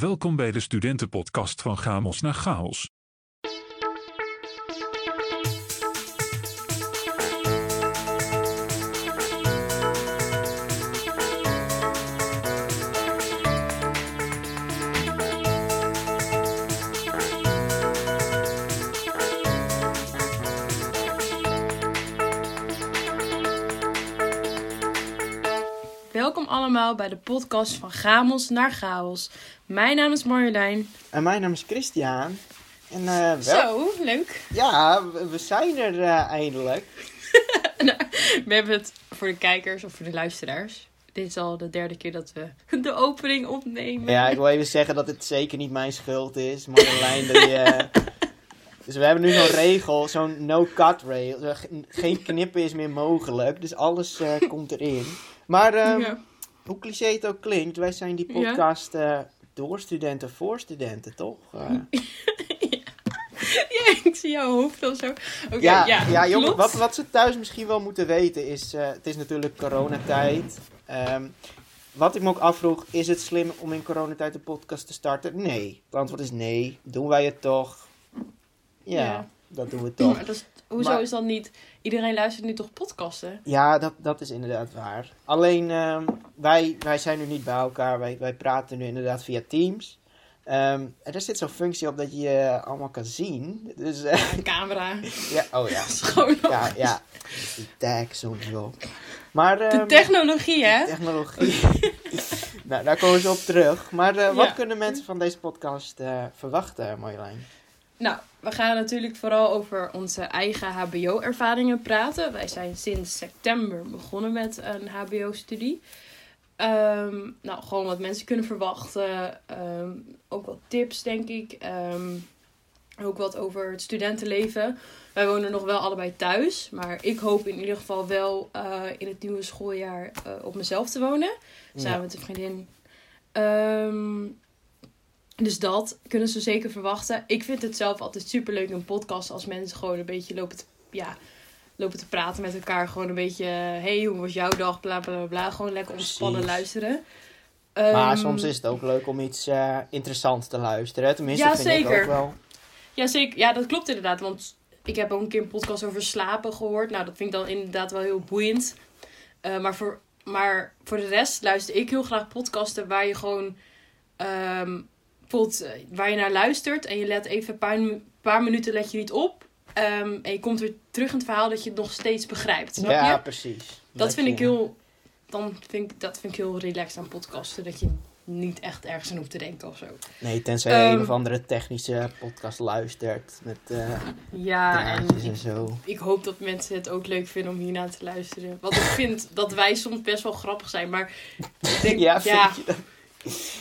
Welkom bij de studentenpodcast van Chamos naar Chaos. Allemaal bij de podcast van Chamos naar Chaos. Mijn naam is Marjolein. En mijn naam is Christian. En eh, wel, Zo, leuk. ja, we, zijn er eh, eindelijk. Nou, we hebben het voor de kijkers of voor de luisteraars. Dit is al de derde keer dat we de opening opnemen. Ja, ik wil even zeggen dat het zeker niet mijn schuld is. Marjolein, die, eh, Dus we hebben nu zo'n regel, zo'n no-cut ge- Geen knippen is meer mogelijk, dus alles komt erin. Maar ehm, Ja. Hoe cliché het ook klinkt, wij zijn die podcast eh, door studenten voor studenten, toch? Eh, Ja, ik zie jouw hoofd al zo. Ja, ja, ja, jongen, wat, wat ze thuis misschien wel moeten weten is, eh, het is natuurlijk coronatijd. Ehm, wat ik me ook afvroeg, is het slim om in coronatijd een podcast te starten? Nee. Het antwoord is nee. Doen wij het toch? Ja, Ja. dat doen we toch. Maar dat is, hoezo Maar- is dat niet? Iedereen luistert nu toch podcasten? Ja, dat, dat is inderdaad waar. Alleen, ehm, wij, wij zijn nu niet bij elkaar. Wij, wij praten nu inderdaad via Teams. Ehm, en er zit zo'n functie op dat je je allemaal kan zien. Dus, eh, Een camera. ja, oh ja. Schoon. Ja, ja. Die tag sowieso. Maar, De ehm, technologie, hè? Technologie. nou, daar komen ze op terug. Maar eh, wat Ja. kunnen mensen van deze podcast verwachten, Marjolein? Nou, we gaan natuurlijk vooral over onze eigen HBO-ervaringen praten. Wij zijn sinds september begonnen met een HBO-studie. Ehm, nou, gewoon wat mensen kunnen verwachten. Ehm, ook wat tips, denk ik. Ehm, ook wat over het studentenleven. Wij wonen nog wel allebei thuis. Maar ik hoop in ieder geval wel eh, in het nieuwe schooljaar eh, op mezelf te wonen. Samen Ja. met een vriendin. Dus dat kunnen ze zeker verwachten. Ik vind het zelf altijd super leuk een podcast als mensen gewoon een beetje lopen te, ja, lopen te praten met elkaar. Gewoon een beetje, hey, hoe was jouw dag? Bla bla bla. bla. Gewoon lekker ontspannen luisteren. Maar Ehm, soms is het ook leuk om iets eh, interessants te luisteren. Tenminste, Ja, vind ik zeker. ook wel. Ja, zeker. Ja, dat klopt inderdaad. Want ik heb ook een keer een podcast over slapen gehoord. Nou, dat vind ik dan inderdaad wel heel boeiend. Eh, maar, voor, maar voor de rest luister ik heel graag podcasten waar je gewoon... ehm, bijvoorbeeld eh, waar je naar luistert en je let even een paar, paar minuten let je niet op. Ehm, en je komt weer terug in het verhaal dat je het nog steeds begrijpt. Snap Ja, je? precies. Dat vind je- ik heel... Dan vind ik, dat vind ik heel relaxed aan podcasten. Dat je niet echt ergens aan hoeft te denken of zo. Nee, tenzij je een Ehm, of andere technische podcast luistert. Met eh Ja, en draadjes ik en zo. ik hoop dat mensen het ook leuk vinden om hiernaar te luisteren. Want ik vind dat wij soms best wel grappig zijn. Maar ik denk, Ja, ja, vind je dat?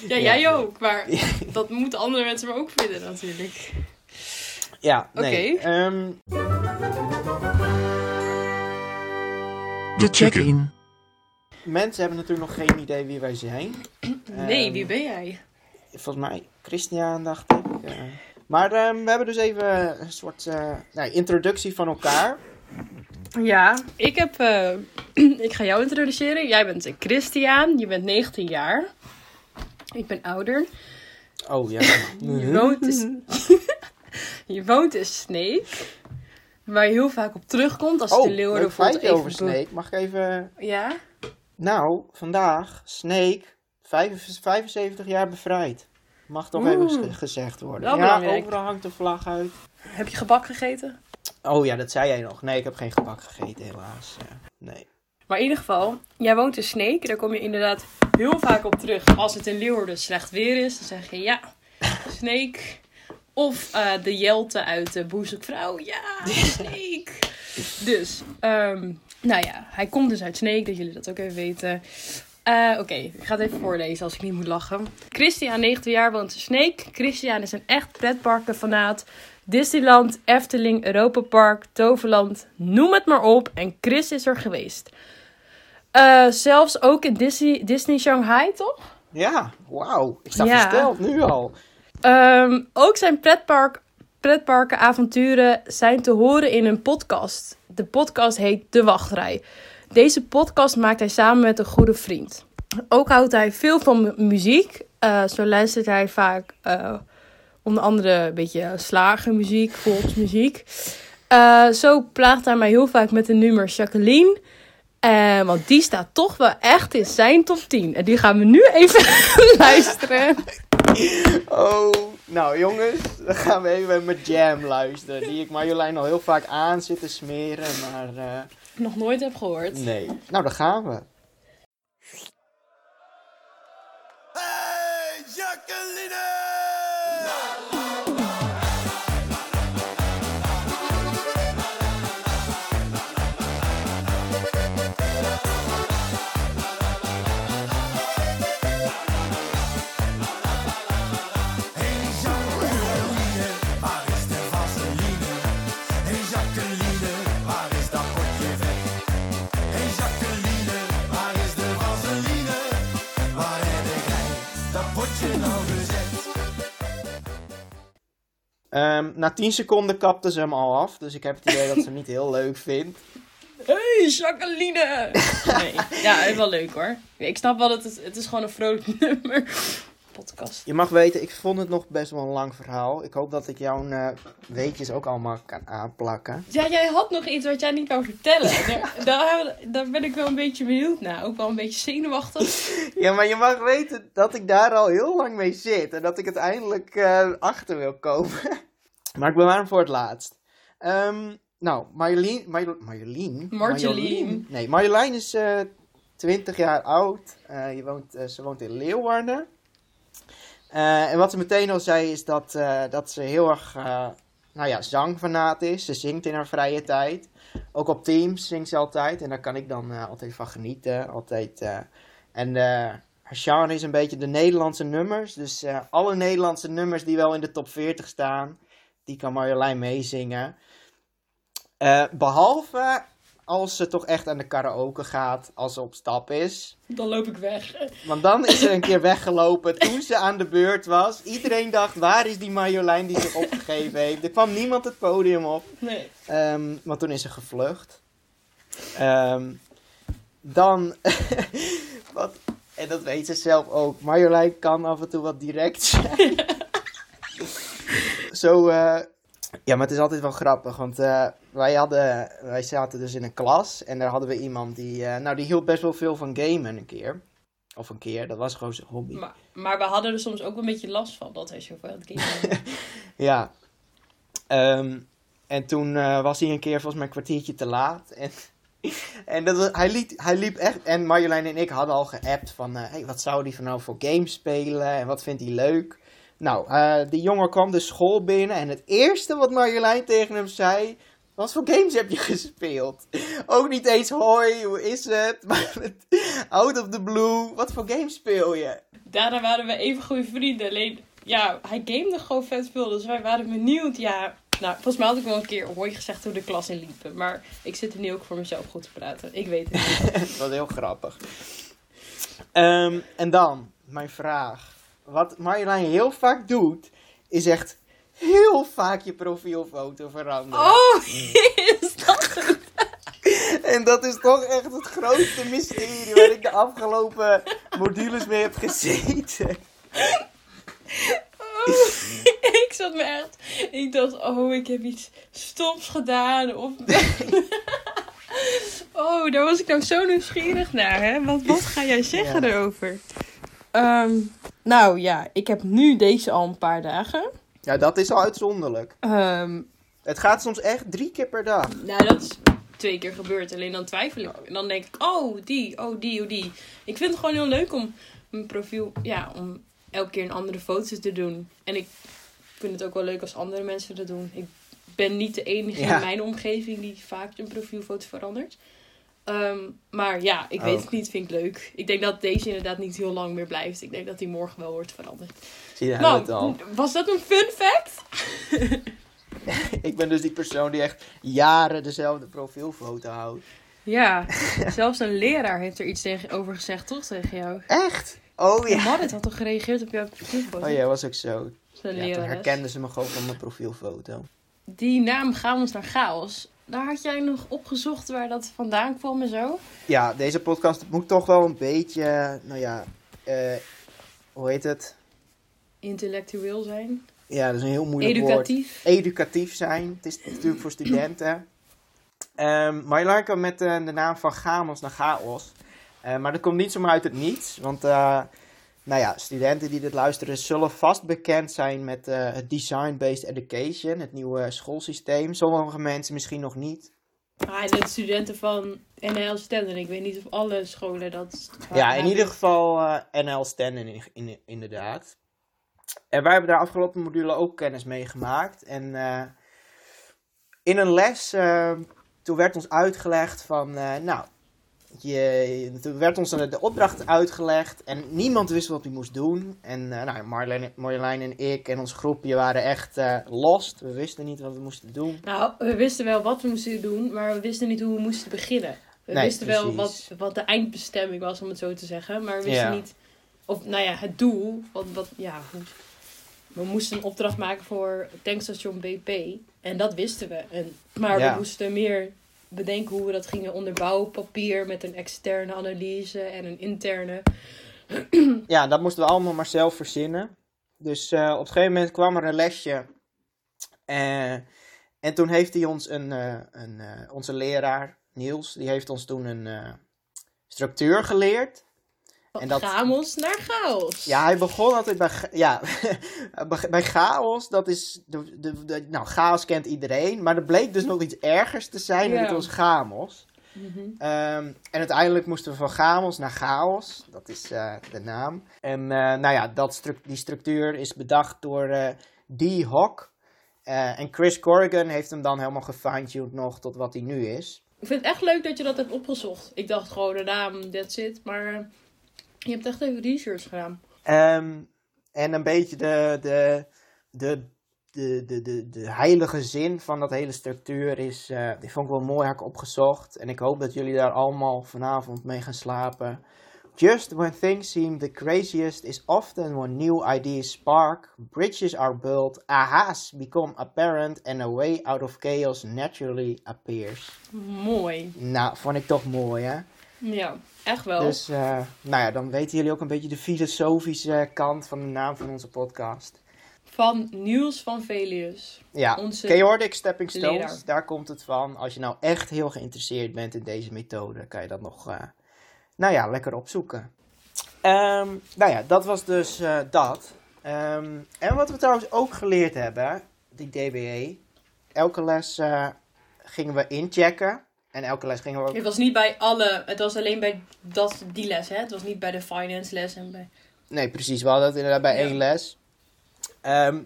Jij Ja. ook. Maar dat moeten andere mensen me ook vinden natuurlijk. Ja, nee. Oké. ehm, De check-in. mensen hebben natuurlijk nog geen idee wie wij zijn. Nee, Ehm, wie ben jij? Volgens mij Christian, dacht ik. eh. maar ehm, we hebben dus even een soort eh, nou, introductie van elkaar. Ja, ik heb... eh, ik ga jou introduceren. Jij bent Christian. Je bent 19 jaar. Ik ben ouder. Oh ja. Je woont in... je woont in Sneek. Waar je heel vaak op terugkomt als Oh, de Leeuwen bijvoorbeeld over even Snake. Mag ik even... Ja? Nou, vandaag, Snake, vijf- 75 jaar bevrijd. Mag toch even Oeh. gezegd worden. Ja, belangrijk. overal hangt de vlag uit. Heb je gebak gegeten? Oh ja, dat zei jij nog. Nee, ik heb geen gebak gegeten helaas. Ja, nee. Maar in ieder geval, jij woont in Sneek. Daar kom je inderdaad heel vaak op terug. Als het in Leeuwarden slecht weer is, dan zeg je ja, Sneek. Of eh, de Jelte uit de Boezekvrouw. Ja, Sneek. dus, ehm, nou ja, hij komt dus uit Sneek, dat jullie dat ook even weten. Eh, Oké, ik ga het even voorlezen als ik niet moet lachen. Christian, 19 jaar, woont in Sneek. Christian is een echt pretparkenfanaat. Disneyland, Efteling, Europa Park, Toverland, noem het maar op. En Chris is er geweest. Eh, zelfs ook in Disney, Disney Shanghai, toch? Ja, wauw. Ik sta Ja. versteld nu al. Ehm, ook zijn pretpark, pretparken avonturen zijn te horen in een podcast. De podcast heet De Wachtrij. Deze podcast maakt hij samen met een goede vriend. Ook houdt hij veel van mu- muziek Eh, zo luistert hij vaak eh, onder andere een beetje slagermuziek, volksmuziek. Zo plaagt hij mij heel vaak met de nummer Jacqueline. Eh, want die staat toch wel echt in zijn top 10. En die gaan we nu even luisteren. Oh, nou jongens, dan gaan we even met Jam luisteren. Die ik Marjolein al heel vaak aan zit te smeren, maar eh, Nog nooit heb gehoord. nee. Nou, dan gaan we. Hey, Jacqueline! Ehm, na 10 seconden kapte ze hem al af, dus ik heb het idee dat ze hem niet heel leuk vindt. Hey, Jacqueline! Nee, ja, het is wel leuk hoor. Ik snap wel dat het, het is gewoon een vrolijk nummer. Podcast. Je mag weten, ik vond het nog best wel een lang verhaal. Ik hoop dat ik jouw eh, weetjes ook allemaal kan aanplakken. Ja, jij had nog iets wat jij niet wou vertellen. Daar, daar, daar ben ik wel een beetje benieuwd naar. Ook wel een beetje zenuwachtig. Ja, maar je mag weten dat ik daar al heel lang mee zit. En dat ik uiteindelijk eh achter wil komen. maar ik bewaar hem voor het laatst. Ehm, nou, Marjolein... Marjo- Marjolein? Marjolein. Nee, Marjolein is eh 20 jaar oud. Eh, je woont, eh, ze woont in Leeuwarden. En wat ze meteen al zei is dat, dat ze heel erg nou ja, zangfanaat is. Ze zingt in haar vrije tijd. Ook op Teams zingt ze altijd. En daar kan ik dan altijd van genieten. Altijd, en eh, haar genre is een beetje de Nederlandse nummers. Dus alle Nederlandse nummers die wel in de top 40 staan, die kan Marjolein meezingen. Eh, behalve als ze toch echt aan de karaoke gaat, als ze op stap is. Dan loop ik weg. Want dan is ze een keer weggelopen toen ze aan de beurt was. Iedereen dacht, waar is die Marjolein die zich opgegeven heeft? Er kwam niemand het podium op. Nee. Ehm, want toen is ze gevlucht. Ehm, dan, wat, en dat weet ze zelf ook, Marjolein kan af en toe wat direct zijn. Zo, eh, ja, maar het is altijd wel grappig, want eh, wij, hadden, wij zaten dus in een klas en daar hadden we iemand die, eh, nou die hield best wel veel van gamen een keer. Of een keer, dat was gewoon zijn hobby. Maar, maar we hadden er soms ook een beetje last van dat hij zoveel aan het gamen Ja. Ehm, en toen was hij een keer volgens mij een kwartiertje te laat. En, en dat, was- hij, liet, hij liep echt... En Marjolein en ik hadden al geappt van... hey, wat zou hij van nou voor games spelen? En wat vindt hij leuk? Nou, eh, die jongen kwam de school binnen. En het eerste wat Marjolein tegen hem zei... Wat voor games heb je gespeeld? Ook niet eens hoi, hoe is het? Maar out of the blue, wat voor games speel je? Daarna waren we even goede vrienden. Alleen, ja, hij gamede gewoon vet veel. Dus wij waren benieuwd. Ja, nou, volgens mij had ik wel een keer hoi gezegd toen de klas in liepen. Maar ik zit er nu ook voor mezelf goed te praten. Ik weet het niet. Dat was heel grappig. Ehm, en dan, mijn vraag. Wat Marjolein heel vaak doet, is echt heel vaak je profielfoto veranderen. Oh, is dat het? En dat is toch echt het grootste mysterie waar ik de afgelopen modules mee heb gezeten. Oh, ik zat me echt... Ik dacht, oh, ik heb iets stoms gedaan. Of... oh, daar was ik nou zo nieuwsgierig naar, hè? Wat, wat ga jij zeggen Ja. erover? Ehm, nou ja, ik heb nu deze al een paar dagen. Ja, dat is al uitzonderlijk. Ehm, Het gaat soms echt drie keer per dag. nou, dat is twee keer gebeurd. Alleen dan twijfel ik. En dan denk ik, oh, die, oh, die, oh, die. Ik vind het gewoon heel leuk om mijn profiel... Ja, om elke keer een andere foto te doen. En ik vind het ook wel leuk als andere mensen dat doen. Ik ben niet de enige Ja. in mijn omgeving die vaak een profielfoto verandert. Ehm, maar ja, ik weet Oh. het niet. Vind ik leuk. Ik denk dat deze inderdaad niet heel lang meer blijft. Ik denk dat die morgen wel wordt veranderd. Zie je nou, het al. was dat een fun fact? Ik ben dus die persoon die echt jaren dezelfde profielfoto houdt. Ja, zelfs een leraar heeft er iets tegen, over gezegd, toch? Tegen jou. Echt? Oh Ja. Marit had toch gereageerd op jouw profielfoto? Oh ja, was ook zo. Ja, toen herkenden ze me gewoon van mijn profielfoto. Die naam Chaos naar Chaos. Daar had jij nog opgezocht waar dat vandaan kwam en zo? Ja, deze podcast moet toch wel een beetje, nou ja, eh, hoe heet het? Intellectueel zijn. Ja, dat is een heel moeilijk woord. Educatief. Educatief zijn. Het is natuurlijk voor studenten. Ehm Marjolein met eh, de naam van Chamos naar Chaos. Eh, maar dat komt niet zomaar uit het niets. Want eh, nou ja, studenten die dit luisteren zullen vast bekend zijn met eh, het Design-Based Education, het nieuwe schoolsysteem. Sommige mensen misschien nog niet. Ah, en de studenten van NL Stenden. Ik weet niet of alle scholen dat... Ja, in ieder geval eh, NL in, in- inderdaad. En wij hebben daar afgelopen module ook kennis mee gemaakt. En eh, in een les, eh, toen werd ons uitgelegd van, eh, nou, je, toen werd ons de opdracht uitgelegd en niemand wist wat hij moest doen. En eh, nou, Marjolein, Marjolein en ik en ons groepje waren echt eh, lost. We wisten niet wat we moesten doen. Nou, we wisten wel wat we moesten doen, maar we wisten niet hoe we moesten beginnen. We Nee, wisten wel wat, wat de eindbestemming was, om het zo te zeggen. Maar we wisten Ja. niet, of nou ja, het doel. Wat, wat, ja, we moesten een opdracht maken voor tankstation BP. En dat wisten we. En, maar Ja. we moesten meer bedenken hoe we dat gingen onderbouwen. Papier met een externe analyse en een interne. Ja, dat moesten we allemaal maar zelf verzinnen. Dus eh, op een gegeven moment kwam er een lesje. Eh, en toen heeft hij ons een, eh, een onze leraar, Niels, die heeft ons toen een structuur geleerd. En dat- chaos naar chaos. Ja, hij begon altijd bij, ja, bij chaos. Dat is, de, de, de- nou, chaos kent iedereen. Maar er bleek dus nog iets ergers te zijn. En Ja. dat was chamos. Mhm. Ehm, en uiteindelijk moesten we van Chamos naar Chaos. Dat is eh, de naam. En eh, nou ja, dat stru- die structuur is bedacht door eh Dee Hock. En Chris Corrigan heeft hem dan helemaal gefine-tuned nog tot wat hij nu is. Ik vind het echt leuk dat je dat hebt opgezocht. Ik dacht gewoon de naam, that's it. Maar je hebt echt even research gedaan. Ehm, en een beetje de, de, de, de, de, de, de heilige zin van dat hele structuur is, eh, die vond ik wel mooi, heb ik opgezocht. En ik hoop dat jullie daar allemaal vanavond mee gaan slapen. Just when things seem the craziest is often when new ideas spark, bridges are built, aha's become apparent and a way out of chaos naturally appears. Mooi. Nou, vond ik toch mooi hè? Ja, echt wel. Dus, eh, nou ja, dan weten jullie ook een beetje de filosofische kant van de naam van onze podcast. Van Niels van Velius. Ja, Onze Chaotic Stepping Stones, leraar. daar komt het van. Als je nou echt heel geïnteresseerd bent in deze methode, kan je dat nog, eh, nou ja, lekker opzoeken. Ehm, nou ja, dat was dus eh, dat. Ehm, en wat we trouwens ook geleerd hebben, die DBE, elke les gingen we inchecken. En elke les gingen we ook Het was niet bij alle, het was alleen bij dat, die les, hè? Het was niet bij de finance les en bij... Nee, precies. We hadden het inderdaad bij Ja. één les. Ehm,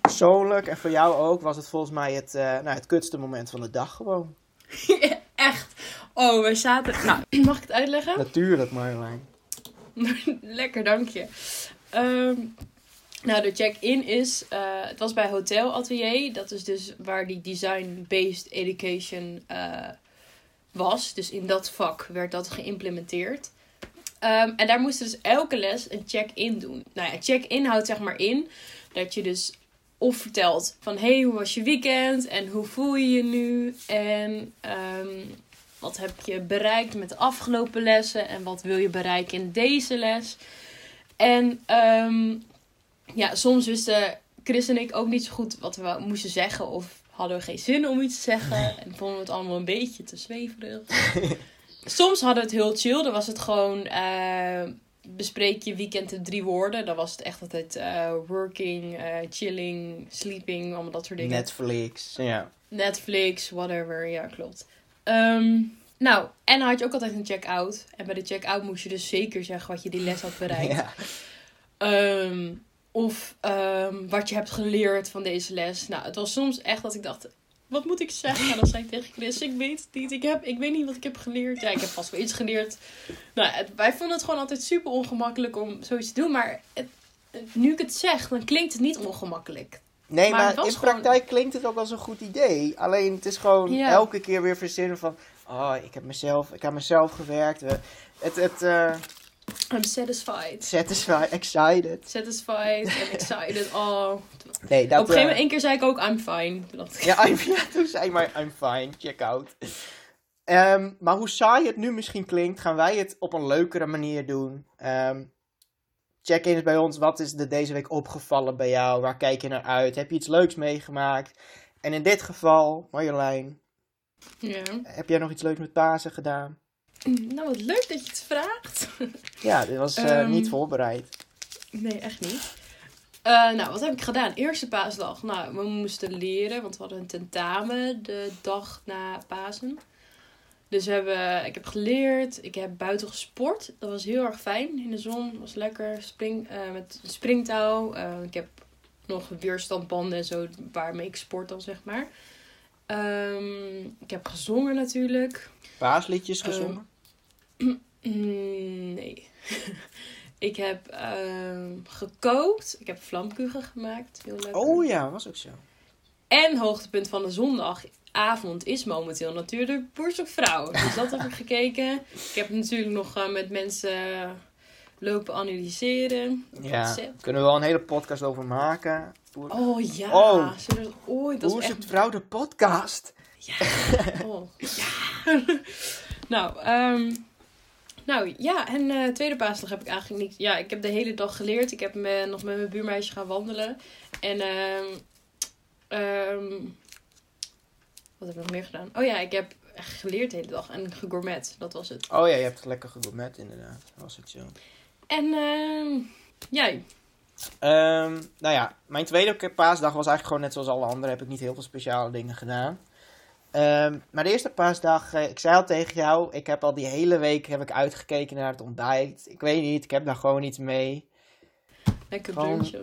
persoonlijk en voor jou ook was het volgens mij het, eh, nou, het kutste moment van de dag gewoon. echt. Oh, we zaten... Nou, mag ik het uitleggen? Natuurlijk, Marjolein. Lekker, dank je. Ehm, nou, de check-in is... eh, het was bij Hotel Atelier. Dat is dus waar die design-based education eh, was. Dus in dat vak werd dat geïmplementeerd. Ehm, en daar moesten dus elke les een check-in doen. Nou ja, check-in houdt zeg maar in dat je dus of vertelt van... hey, hoe was je weekend? En hoe voel je je nu? En ehm, wat heb je bereikt met de afgelopen lessen? En wat wil je bereiken in deze les? En ehm, ja, soms wisten Chris en ik ook niet zo goed wat we moesten zeggen. Of hadden we geen zin om iets te zeggen. En vonden we het allemaal een beetje te zweverig. soms hadden we het heel chill. Dan was het gewoon... eh, bespreek je weekend in drie woorden. Dan was het echt altijd eh, working, eh, chilling, sleeping, allemaal dat soort dingen. Netflix, ja. Netflix, whatever. Ja, klopt. Ehm, nou, en dan had je ook altijd een check-out. En bij de check-out moest je dus zeker zeggen wat je die les had bereikt. ja. Ehm, of ehm, wat je hebt geleerd van deze les. Nou, het was soms echt dat ik dacht... Wat moet ik zeggen? Nou, dan zei ik tegen Chris, ik weet het niet. Ik, heb, ik weet niet wat ik heb geleerd. Ja, ik heb vast wel iets geleerd. Nou, het- wij vonden het gewoon altijd super ongemakkelijk om zoiets te doen. Maar het- nu ik het zeg, dan klinkt het niet ongemakkelijk. Nee, Maar maar, in gewoon- praktijk klinkt het ook als een goed idee. Alleen het is gewoon Ja. elke keer weer verzinnen van... Oh, ik heb mezelf, ik heb mezelf gewerkt. We- Het, het, eh I'm satisfied. satisfied, excited. Satisfied en excited. Oh, Nee, dat... Op een gegeven eh, moment één keer zei ik ook I'm fine. Toen dacht ik, Ja, I'm, ja, toen zei ik maar, I'm fine, check out. Ehm, maar hoe saai het nu misschien klinkt, gaan wij het op een leukere manier doen. Ehm, check-in is bij ons. Wat is er deze week opgevallen bij jou? Waar kijk je naar uit? Heb je iets leuks meegemaakt? En in dit geval, Marjolein, Ja. heb jij nog iets leuks met Pasen gedaan? Nou, wat leuk dat je het vraagt. Ja, dit was eh, Ehm, niet voorbereid. Nee, echt niet. Eh, nou, wat heb ik gedaan? Eerste paasdag. Nou, we moesten leren, want we hadden een tentamen de dag na Pasen. Dus we hebben, ik heb geleerd, ik heb buiten gesport. Dat was heel erg fijn in de zon. was lekker. Spring, eh, met springtouw. Eh, ik heb nog weerstandbanden en zo waarmee ik sport dan, zeg maar. Ehm, ik heb gezongen natuurlijk. Paasliedjes ehm, gezongen? Nee. ik heb ehm, gekookt. Ik heb vlamkuchen gemaakt. Heel lekker. oh ja, was ook zo. En hoogtepunt van de zondagavond is momenteel natuurlijk Boers op Vrouw. Dus dat heb ik gekeken. Ik heb natuurlijk nog eh, met mensen lopen analyseren. Ja, kunnen we wel een hele podcast over maken. Boer... Oh ja, Oh. zullen we dat ooit? Echt vrouw de podcast? Ja. Oh. ja. nou, ehm, nou ja, en eh, tweede paasdag heb ik eigenlijk niet. Ja, ik heb de hele dag geleerd. Ik heb me, nog met mijn buurmeisje gaan wandelen. En ehm ehm, wat heb ik nog meer gedaan? Oh ja, ik heb geleerd de hele dag en gegourmet. Dat was het. Oh ja, je hebt lekker gegourmet inderdaad. Was het zo. En ehm jij? Ehm, nou ja, mijn tweede paasdag was eigenlijk gewoon net zoals alle anderen. Heb ik niet heel veel speciale dingen gedaan. Ehm, maar de eerste paasdag, eh, ik zei al tegen jou, ik heb al die hele week heb ik uitgekeken naar het ontbijt. Ik weet niet, ik heb daar gewoon iets mee. Lekker Gewoon- of zo.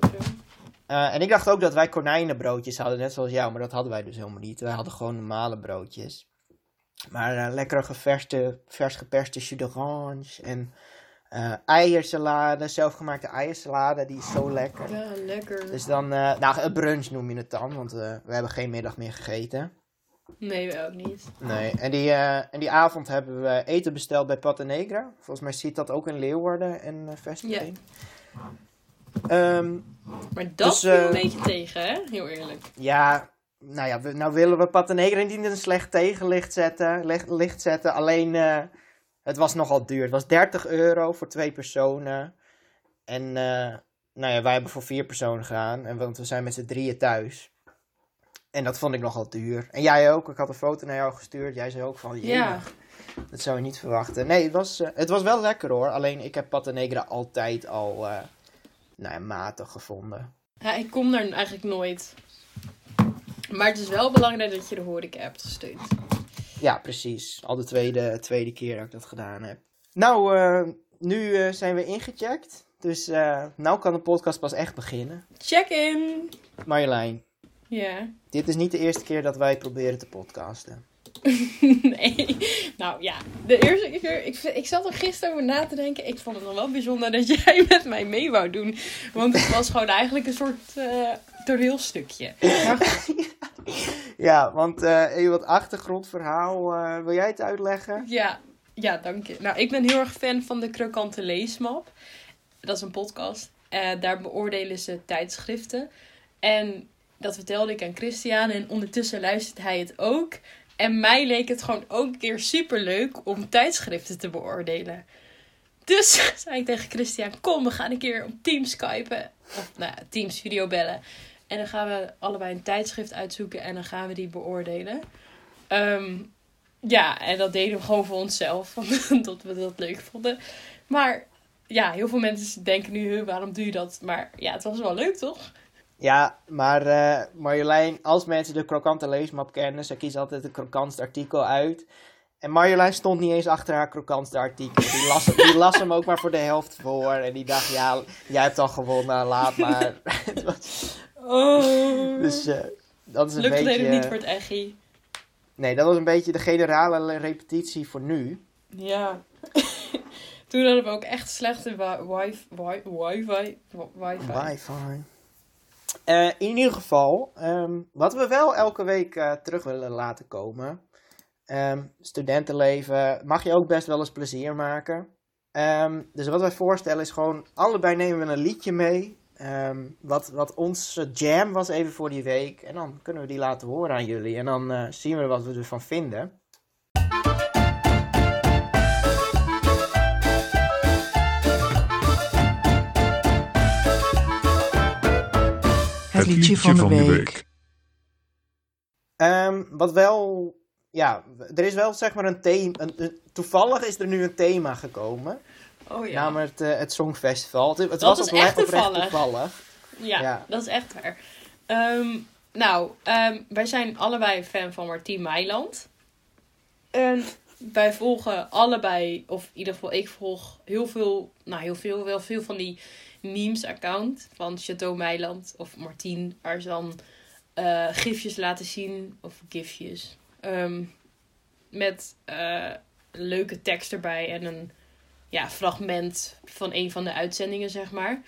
Eh, en ik dacht ook dat wij konijnenbroodjes hadden, net zoals jou, maar dat hadden wij dus helemaal niet. Wij hadden gewoon normale broodjes. Maar eh, lekkere geverste, vers geperste jus d'orange en eh, eiersalade, zelfgemaakte eiersalade, die is zo lekker. Ja, lekker. Dus dan, nou, een brunch noem je het dan, want we hebben geen middag meer gegeten. Nee, we ook niet. Nee, en die, eh, en die avond hebben we eten besteld bij Pata Negra. Volgens mij ziet dat ook in Leeuwarden en uh, vestiging. Ehm, Maar dat Dus, viel eh, een beetje tegen, hè? Heel eerlijk. ja, nou ja, we, nou willen we Pata Negra niet een slecht tegenlicht zetten. Licht, licht zetten. Alleen, het was nogal duur. Het was 30 euro voor twee personen. En, nou ja, wij hebben voor vier personen gegaan. En, want we zijn met z'n drieën thuis. En dat vond ik nogal duur. En jij ook. Ik had een foto naar jou gestuurd. Jij zei ook van, Ja. dat zou je niet verwachten. Nee, het was, eh, het was wel lekker hoor. Alleen, ik heb Pata Negra altijd al, eh, nou ja, matig gevonden. Ja, ik kom daar eigenlijk nooit. Maar het is wel belangrijk dat je de horeca hebt gesteund. Ja, precies. Al de tweede, tweede keer dat ik dat gedaan heb. Nou, eh, nu zijn we ingecheckt. Dus nou kan de podcast pas echt beginnen. Check in! Marjolein, Ja. dit is niet de eerste keer dat wij proberen te podcasten. nee. Nou ja, de eerste keer. Ik, ik zat er gisteren over na te denken. Ik vond het nog wel bijzonder dat jij met mij mee wou doen. Want het was gewoon eigenlijk een soort toneelstukje. Maar goed, Ja, want eh, even wat achtergrondverhaal. eh, wil jij het uitleggen? ja, ja, dank je. Nou, ik ben heel erg fan van de Krokante Leesmap. Dat is een podcast. Daar beoordelen ze tijdschriften. En dat vertelde ik aan Christian. En ondertussen luistert hij het ook. En mij leek het gewoon ook een keer super leuk om tijdschriften te beoordelen. Dus zei ik tegen Christian: Kom, we gaan een keer op Teams skypen. Of nou Teams video bellen. En dan gaan we allebei een tijdschrift uitzoeken en dan gaan we die beoordelen. Ehm, ja, en dat deden we gewoon voor onszelf. Omdat we dat leuk vonden. Maar ja, heel veel mensen denken nu: "Huh, waarom doe je dat? Maar ja, het was wel leuk toch? Ja, maar eh, Marjolein, als mensen de krokante leesmap kennen, ze kiezen altijd het krokantste artikel uit. En Marjolein stond niet eens achter haar krokantste artikel. Die las, die las hem ook maar voor de helft voor. En die dacht, ja, jij hebt al gewonnen, laat maar. Het Oh. dus eh, dat is een Lukt beetje... alleen niet voor het echi. Nee, dat was een beetje de generale repetitie voor nu. Ja. Toen hadden we ook echt slechte wi- wifi. wi- Wifi. Wifi. Wifi. Eh, in ieder geval, ehm, wat we wel elke week eh, terug willen laten komen. ehm, studentenleven mag je ook best wel eens plezier maken. Ehm, dus wat wij voorstellen is gewoon, allebei nemen we een liedje mee. wat, wat onze jam was even voor die week. En dan kunnen we die laten horen aan jullie. En dan eh, zien we wat we ervan vinden. Liedje van de week. Ehm, wat wel, ja, er is wel zeg maar een thema. Een, een- toevallig is er nu een thema gekomen. Oh ja. Namelijk het, het Songfestival. Het, het Dat was is echt toevallig. toevallig. Ja, Ja. dat is echt waar. Ehm, nou, ehm, wij zijn allebei fan van Martien Meiland. En wij volgen allebei, of in ieder geval ik volg heel veel, nou heel veel, wel veel van die memes-account van Chateau Meiland of Martien, waar ze dan eh, gifjes laten zien, of gifjes, ehm, met eh, leuke tekst erbij en een ja, fragment van een van de uitzendingen, zeg maar.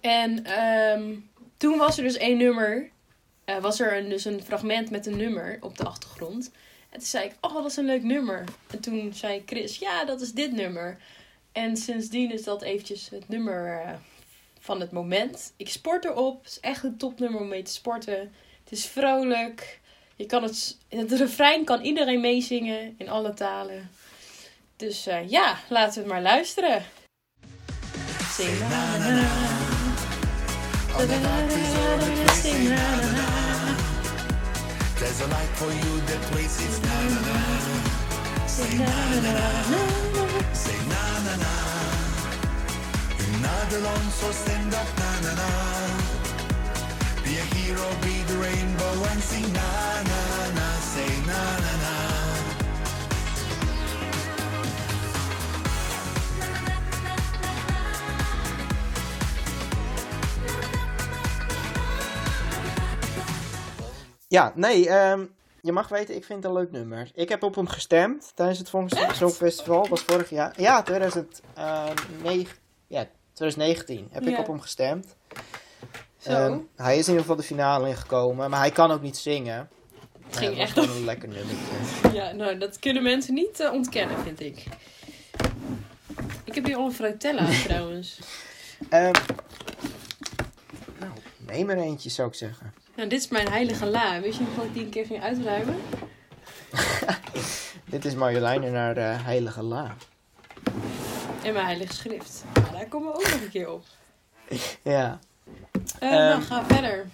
En ehm, toen was er dus één nummer. eh, was er een, dus een fragment met een nummer op de achtergrond. En toen zei ik, oh, dat is een leuk nummer. En toen zei Chris, ja, dat is dit nummer. En sindsdien is dat eventjes het nummer eh, van het moment. Ik sport erop. Het is echt een topnummer om mee te sporten. Het is vrolijk. Je kan het, het refrein kan iedereen meezingen in alle talen. Dus eh, ja, laten we het maar luisteren. There's a light for you that na na na. Say na na na. You're not alone, so stand up na na na. Be a hero, be the rainbow and sing na na na. Say na na na. Ja, nee, ehm, je mag weten, ik vind het een leuk nummer. Ik heb op hem gestemd tijdens het Song- Songfestival. was vorig jaar. Ja, 2009, ja, 2019 heb ik op hem gestemd. Zo. Hij is in ieder geval de finale ingekomen, maar hij kan ook niet zingen. Het ging Eh, was echt gewoon een lekker nummertje. Ja, nou, dat kunnen mensen niet eh, ontkennen, vind ik. Ik heb hier al een frutella trouwens. Ehm, nou, neem er eentje zou ik zeggen. Nou, dit is mijn heilige la. Wist je nog dat ik die een keer ging uitruimen? Dit is Marjolein en haar eh, heilige la. En mijn heilige schrift. Nou, daar komen we ook nog een keer op. Ja. Nou, Ehm, ga verder.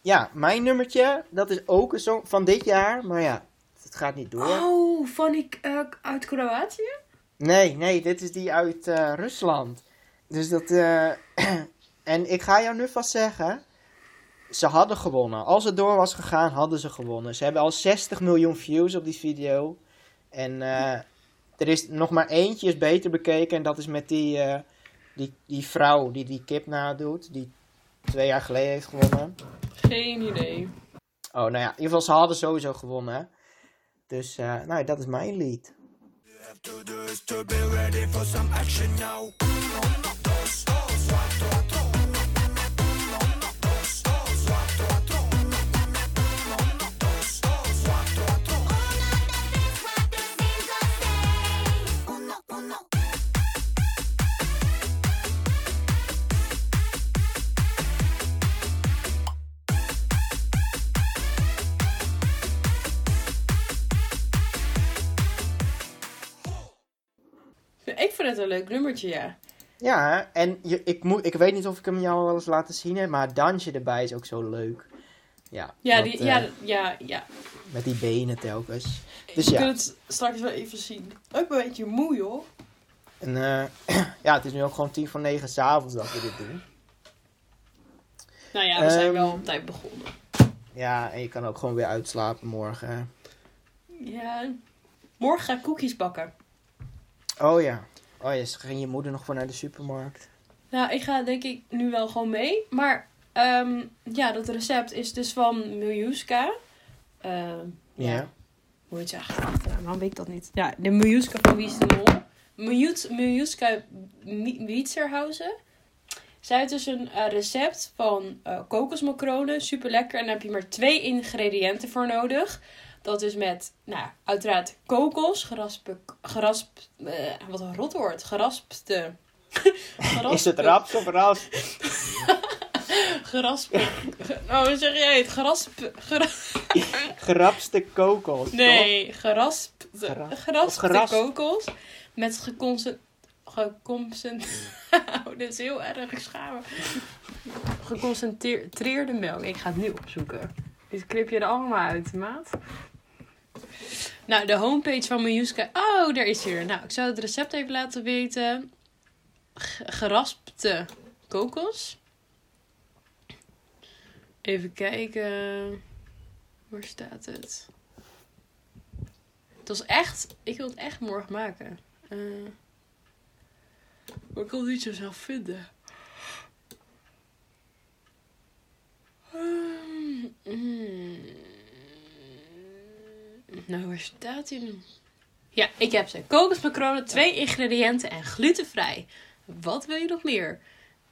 ja, mijn nummertje, dat is ook een song van dit jaar, maar ja, het gaat niet door. Oh, van die eh, uit Kroatië? Nee, nee, dit is die uit eh, Rusland. Dus dat. en ik ga jou nu vast zeggen. Ze hadden gewonnen. Als het door was gegaan, hadden ze gewonnen. Ze hebben al 60 miljoen views op die video. En eh, er is nog maar eentje is beter bekeken. En dat is met die, eh, die, die vrouw die die kip nadoet. Die twee jaar geleden heeft gewonnen. Geen idee. Oh, nou ja, in ieder geval, ze hadden sowieso gewonnen. Dus, eh, nou, ja, dat is mijn lied. To do is to be ready for some action now. Vind het een leuk nummertje, ja. Ja, en je, ik, moet, ik weet niet of ik hem jou wel eens laten zien heb, maar het dansje erbij is ook zo leuk. Ja, Ja, die, eh, ja, ja, ja. met die benen telkens. Dus Je ja, kunt het straks wel even zien. Ben een beetje moe, joh. en, eh, ja, het is nu ook gewoon tien voor negen s'avonds dat we dit doen. Nou ja, we zijn Ehm, wel op tijd begonnen. Ja, en je kan ook gewoon weer uitslapen morgen. Ja. Morgen ga ik koekjes bakken. Oh ja. Oh ja, ging je moeder nog voor naar de supermarkt? Nou, ik ga denk ik nu wel gewoon mee. Maar ehm, ja, dat recept is dus van Miljuska. Ehm, ja. Ja. Hoe heet ze eigenlijk achternaam? Waarom weet ik dat niet? Ja, de Miljuska van Wie is de Mol. Miljuska Mi- Wietzerhausen. Zij heeft dus een eh, recept van eh kokosmacronen. Super lekker. En daar heb je maar twee ingrediënten voor nodig. Dat is met, nou, uiteraard kokos, geraspe, gerasp, eh, wat een rot woord, geraspte. Is het raps of ras? Geraspe. Nou, hoe zeg jij het? Gerasp. Gera, Gerapste kokos. nee, of Geraspte kokos. Met geconcent. Geconcent. Oh, dit is heel erg. Schaam geconcentreerde melk. Ik ga het nu opzoeken. Dit knip je er allemaal uit, maat. Nou, de homepage van Miljuska. Oh, daar is hij er. Nou, ik zou het recept even laten weten. Geraspte kokos. Even kijken. Waar staat het? Het was echt... Ik wil het echt morgen maken. Eh, maar ik kon het niet zo zelf vinden. Nou, waar staat hij nu? Ja, ik heb ze. Kokosmacronen, twee ingrediënten en glutenvrij. Wat wil je nog meer?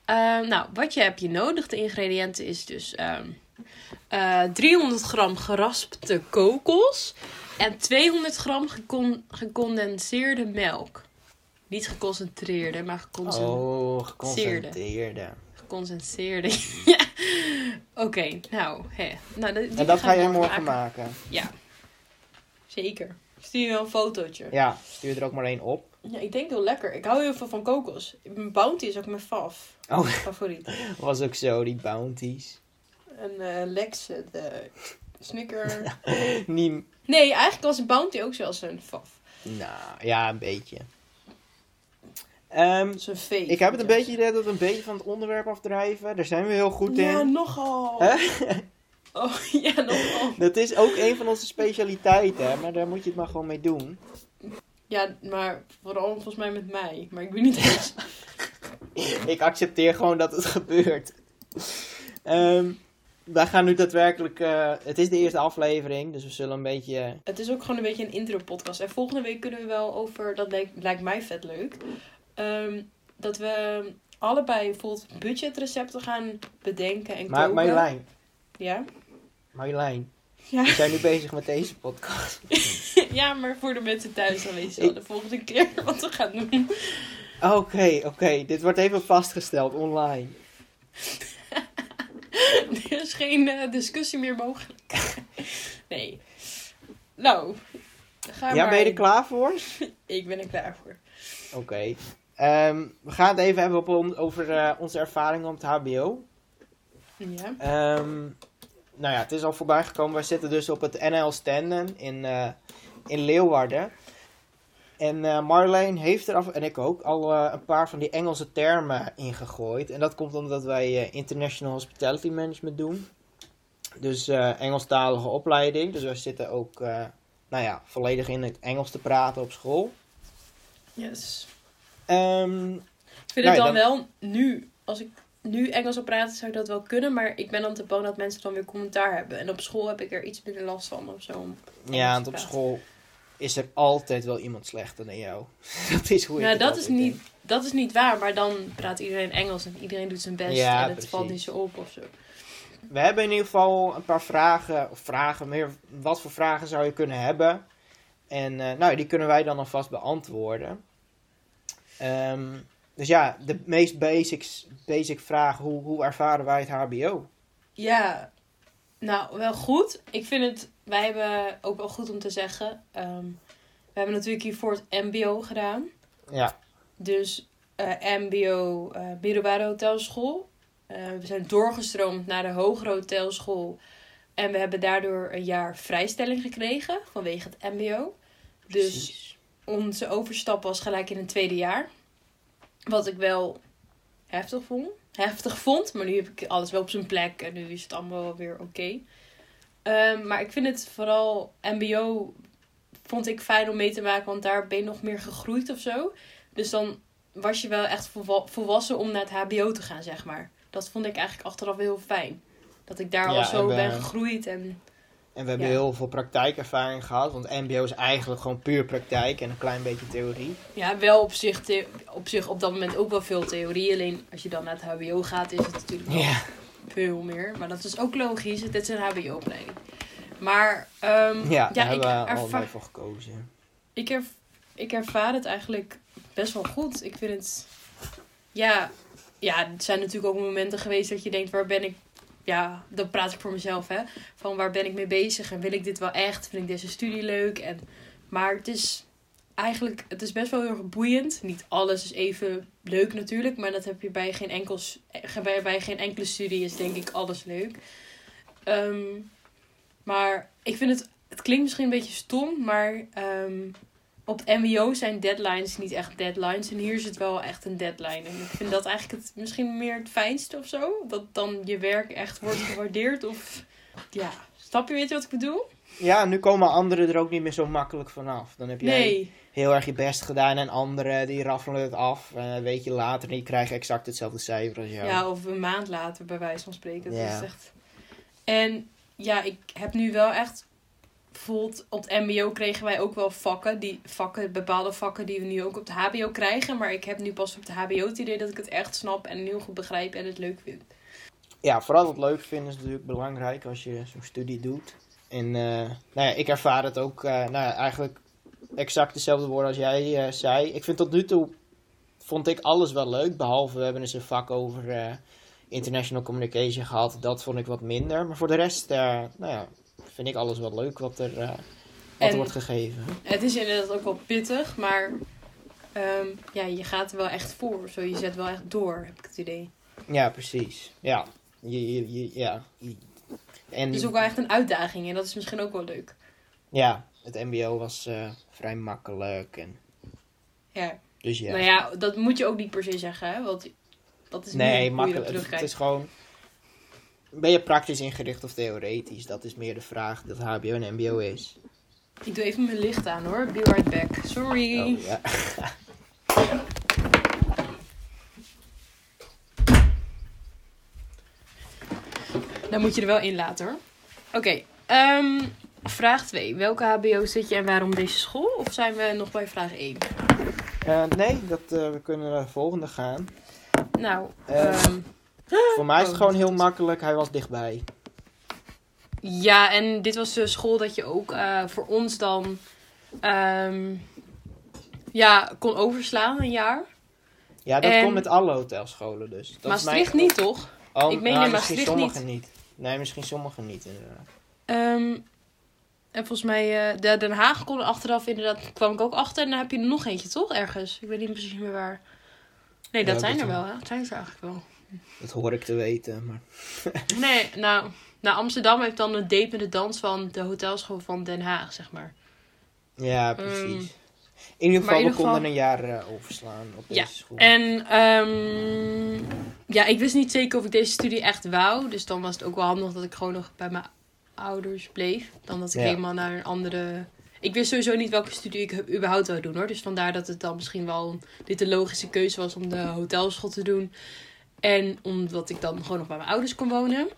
Ehm, nou, wat je hebt je nodig. De ingrediënten is dus ehm, eh, 300 gram geraspte kokos en 200 gram gecon- gecondenseerde melk. Niet geconcentreerde, maar geconcentreerde. Oh, geconcentreerde. Gecondenseerde. ja. Oké, nou, hè. nou die En dat ga jij morgen maken. Ja, zeker. Stuur je wel een fotootje. Ja, stuur er ook maar één op. Ja, ik denk heel lekker. Ik hou heel veel van kokos. Mijn Bounty is ook mijn faf. Oh, Favoriet. was ook zo, die bounties. En eh Lex, de Snicker. Niet, Nee, eigenlijk was Bounty ook zelfs een faf. nou, ja, een beetje. Ehm, Dat is een fake. ik heb het een beetje idee dat we een beetje van het onderwerp afdrijven. Daar zijn we heel goed Ja, in. nogal. Oh, ja, nogal. Dat is ook een van onze specialiteiten, hè, maar daar moet je het maar gewoon mee doen. Ja, maar vooral volgens mij met mij. Maar ik weet niet eens. Ik accepteer gewoon dat het gebeurt. Ehm, wij gaan nu daadwerkelijk. eh, het is de eerste aflevering, dus we zullen een beetje. Het is ook gewoon een beetje een intro-podcast. En volgende week kunnen we wel over, dat lijkt, lijkt mij vet leuk, ehm, dat we allebei bijvoorbeeld budgetrecepten gaan bedenken en Maar koken. Marjolein, Ja? Marjolein, Ja. we zijn nu bezig met deze podcast. ja, maar voor de mensen thuis dan weet je wel Ik- de volgende keer wat we gaan doen. Oké, oké, dit wordt even vastgesteld online. er is geen eh, discussie meer mogelijk. nee. Nou, ga Ja, maar. ben je er klaar voor? Ik ben er klaar voor. Oké. Ehm, we gaan het even hebben op on- over eh, onze ervaringen op het HBO. Ja. Ehm, nou ja, het is al voorbij gekomen. We zitten dus op het NL Standen in, eh, in Leeuwarden. En eh Marleen heeft er af, en ik ook, al eh, een paar van die Engelse termen ingegooid. En dat komt omdat wij International Hospitality Management doen. Dus Engelstalige opleiding. Dus we zitten ook, nou ja, volledig in het Engels te praten op school. Yes. Ehm, Ik vind Nou het ja, dan wel nu, als ik nu Engels op praten, zou ik dat wel kunnen. Maar ik ben dan te bang dat mensen dan weer commentaar hebben. En op school heb ik er iets minder last van of zo. om ja, want op school is er altijd wel iemand slechter dan jou. dat is hoe ik Nou, dat is, niet, denk. dat is niet waar. Maar dan praat iedereen Engels en iedereen doet zijn best. Ja, en het precies. valt niet zo op of zo. We hebben in ieder geval een paar vragen, of vragen meer, wat voor vragen zou je kunnen hebben? En eh, nou, die kunnen wij dan alvast beantwoorden. Ehm, dus ja, de meest basics, basic vraag, hoe, hoe ervaren wij het HBO? Ja, nou, wel goed. Ik vind het, wij hebben ook wel goed om te zeggen. ehm, we hebben natuurlijk hiervoor het MBO gedaan. Ja, Dus eh, MBO, eh middelbare hotelschool. Eh, we zijn doorgestroomd naar de hogere hotelschool. En we hebben daardoor een jaar vrijstelling gekregen vanwege het MBO. Dus precies. onze overstap was gelijk in een tweede jaar. Wat ik wel heftig vond. Heftig vond, maar nu heb ik alles wel op zijn plek en nu is het allemaal weer oké. Ehm, maar ik vind het vooral MBO vond ik fijn om mee te maken, want daar ben je nog meer gegroeid of zo. Dus dan was je wel echt volwa- volwassen om naar het HBO te gaan, zeg maar. Dat vond ik eigenlijk achteraf heel fijn. Dat ik daar Ja, al zo ben gegroeid en En we hebben Ja. heel veel praktijkervaring gehad, want MBO is eigenlijk gewoon puur praktijk en een klein beetje theorie. Ja, wel op zich, op zich op dat moment ook wel veel theorie. Alleen als je dan naar het HBO gaat, is het natuurlijk wel Ja, veel meer. Maar dat is ook logisch. Dit is een HBO-opleiding. Maar ehm, ja daar ik, hebben we erva- allebei voor gekozen. ik, erv- ik ervaar het eigenlijk best wel goed. Ik vind het... Ja, ja, er zijn natuurlijk ook momenten geweest dat je denkt, waar ben ik... Ja, dan praat ik voor mezelf, hè. Van waar ben ik mee bezig en wil ik dit wel echt? Vind ik deze studie leuk? En, maar het is, eigenlijk, het is best wel heel erg boeiend. Niet alles is even leuk natuurlijk, maar dat heb je bij geen, enkels, eh, bij, bij geen enkele studie is denk ik alles leuk. Ehm, maar ik vind het, het klinkt misschien een beetje stom, maar ehm, op het MBO zijn deadlines niet echt deadlines. En hier is het wel echt een deadline. En ik vind dat eigenlijk het, misschien meer het fijnste of zo. Dat dan je werk echt wordt gewaardeerd. Of ja, snap je, weet je wat ik bedoel? Ja, nu komen anderen er ook niet meer zo makkelijk vanaf. Dan heb jij Nee. heel erg je best gedaan en anderen die raffelen het af. En een weekje later en die krijgen exact hetzelfde cijfer als jou. Ja, of een maand later, bij wijze van spreken. Dat Ja. is echt... En ja, ik heb nu wel echt... Bijvoorbeeld op het mbo kregen wij ook wel vakken, die, vakken. Bepaalde vakken die we nu ook op de hbo krijgen. Maar ik heb nu pas op de hbo het idee dat ik het echt snap en heel goed begrijp en het leuk vind. Ja, vooral het leuk vinden is natuurlijk belangrijk als je zo'n studie doet. En eh, nou ja, ik ervaar het ook eh, nou ja, eigenlijk exact dezelfde woorden als jij eh, zei. Ik vind tot nu toe, vond ik alles wel leuk. Behalve we hebben eens een vak over international communication gehad. Dat vond ik wat minder. Maar voor de rest, nou ja, vind ik alles wel leuk wat er, eh, wat er wordt gegeven. Het is inderdaad ook wel pittig, maar ehm, ja, je gaat er wel echt voor. Zo, je zet wel echt door, heb ik het idee. Ja, precies. Ja. Je, je, je- ja. En Het is ook wel echt een uitdaging en dat is misschien ook wel leuk. ja, het mbo was eh, vrij makkelijk. En, Ja. dus ja. Nou ja, dat moet je ook niet per se zeggen, hè? Want dat is Nee, makkelijk. Het, is gewoon. Ben je praktisch ingericht of theoretisch? Dat is meer de vraag dat HBO en MBO is. Ik doe even mijn licht aan hoor. Be right back. Sorry. Oh, ja. Dan moet je er wel in laten hoor. Oké, ehm, vraag 2. Welke HBO zit je en waarom deze school? Of zijn we nog bij vraag 1? Eh, nee, dat, eh, we kunnen naar de volgende gaan. Nou, ehm, Voor mij is het Oh, gewoon dat heel makkelijk. Hij was dichtbij. ja, en dit was de school dat je ook eh, voor ons dan ehm, ja, kon overslaan een jaar. Ja, dat En- komt met alle hotelscholen dus. Dat is Maastricht mijn- niet toch? Oh, Ik meen nou, in misschien Maastricht sommige niet. Nee, misschien sommige niet inderdaad. Ehm, en volgens mij, eh, de Den Haag kon er achteraf inderdaad, kwam ik ook achter. En dan heb je er nog eentje, toch? Ergens. Ik weet niet precies meer waar. Nee, dat Ja, zijn dat er wel. wel, hè? Dat zijn er eigenlijk wel. Dat hoor ik te weten. Maar... Nee, nou, nou, Amsterdam heeft dan de depende dans van de hotelschool van Den Haag, zeg maar. Ja, Ehm, precies. in ieder geval, in ieder we konden een jaar eh, overslaan op deze Ja, school. En ehm, ja, ik wist niet zeker of ik deze studie echt wou. Dus dan was het ook wel handig dat ik gewoon nog bij mijn ouders bleef. Dan dat ik Ja. helemaal naar een andere... Ik wist sowieso niet welke studie ik überhaupt zou doen hoor. Dus vandaar dat het dan misschien wel dit de logische keuze was om de hotelschool te doen. En omdat ik dan gewoon nog bij mijn ouders kon wonen.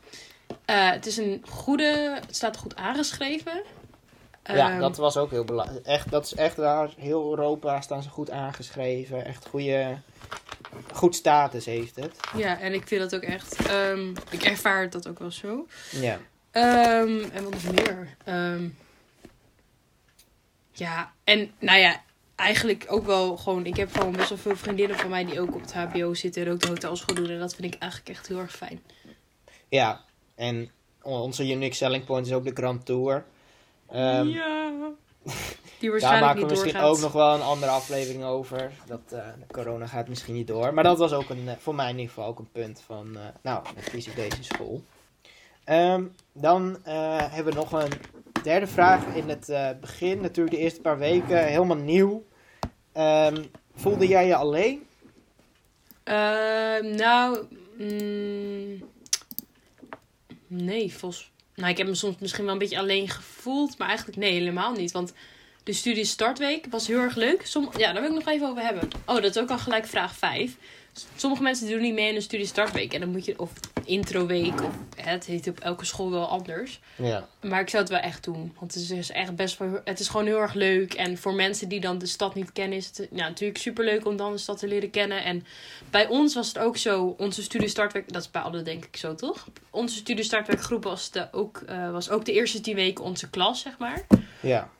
Eh, het is een goede... Het staat goed aangeschreven. Ja, Ehm, dat was ook heel belangrijk. Echt, dat is echt waar. Heel Europa staan ze goed aangeschreven. Echt goede, goed status heeft het. Ja, en ik vind dat ook echt... ehm, ik ervaar dat ook wel zo. Ja. Ehm, en wat nog meer? Ja, en nou ja, eigenlijk ook wel gewoon... Ik heb gewoon best wel veel vriendinnen van mij die ook op het hbo zitten en ook de hotelschool doen. En dat vind ik eigenlijk echt heel erg fijn. ja, en on- onze unique selling point is ook de Grand Tour. Ehm, ja. Die Daar waarschijnlijk maken we niet misschien doorgaat. ook nog wel een andere aflevering over. Dat, de corona gaat misschien niet door. Maar dat was ook een, eh, voor mij in ieder geval ook een punt van... eh, nou, dan kies ik deze school. Ehm, dan hebben we nog een derde vraag in het eh, begin. Natuurlijk de eerste paar weken helemaal nieuw. Ehm, voelde jij je alleen? Ehm, nou, mm, nee, volgens... Nou, ik heb me soms misschien wel een beetje alleen gevoeld, maar eigenlijk nee, helemaal niet. Want de studie startweek was heel erg leuk. Ja, daar wil ik nog even over hebben. Oh, dat is ook al gelijk vraag 5. Sommige mensen doen niet mee in een studie startweek. En dan moet je, of introweek, of hè, het heet op elke school wel anders. Ja. Maar ik zou het wel echt doen. Want het is dus echt best wel. Het is gewoon heel erg leuk. En voor mensen die dan de stad niet kennen, is het ja, natuurlijk super leuk om dan de stad te leren kennen. En bij ons was het ook zo. Onze studie startweek. Dat is bij alle denk ik zo toch? Onze studie startweekgroep was, de, ook, eh, was ook de eerste tien weken onze klas, zeg maar. Ja.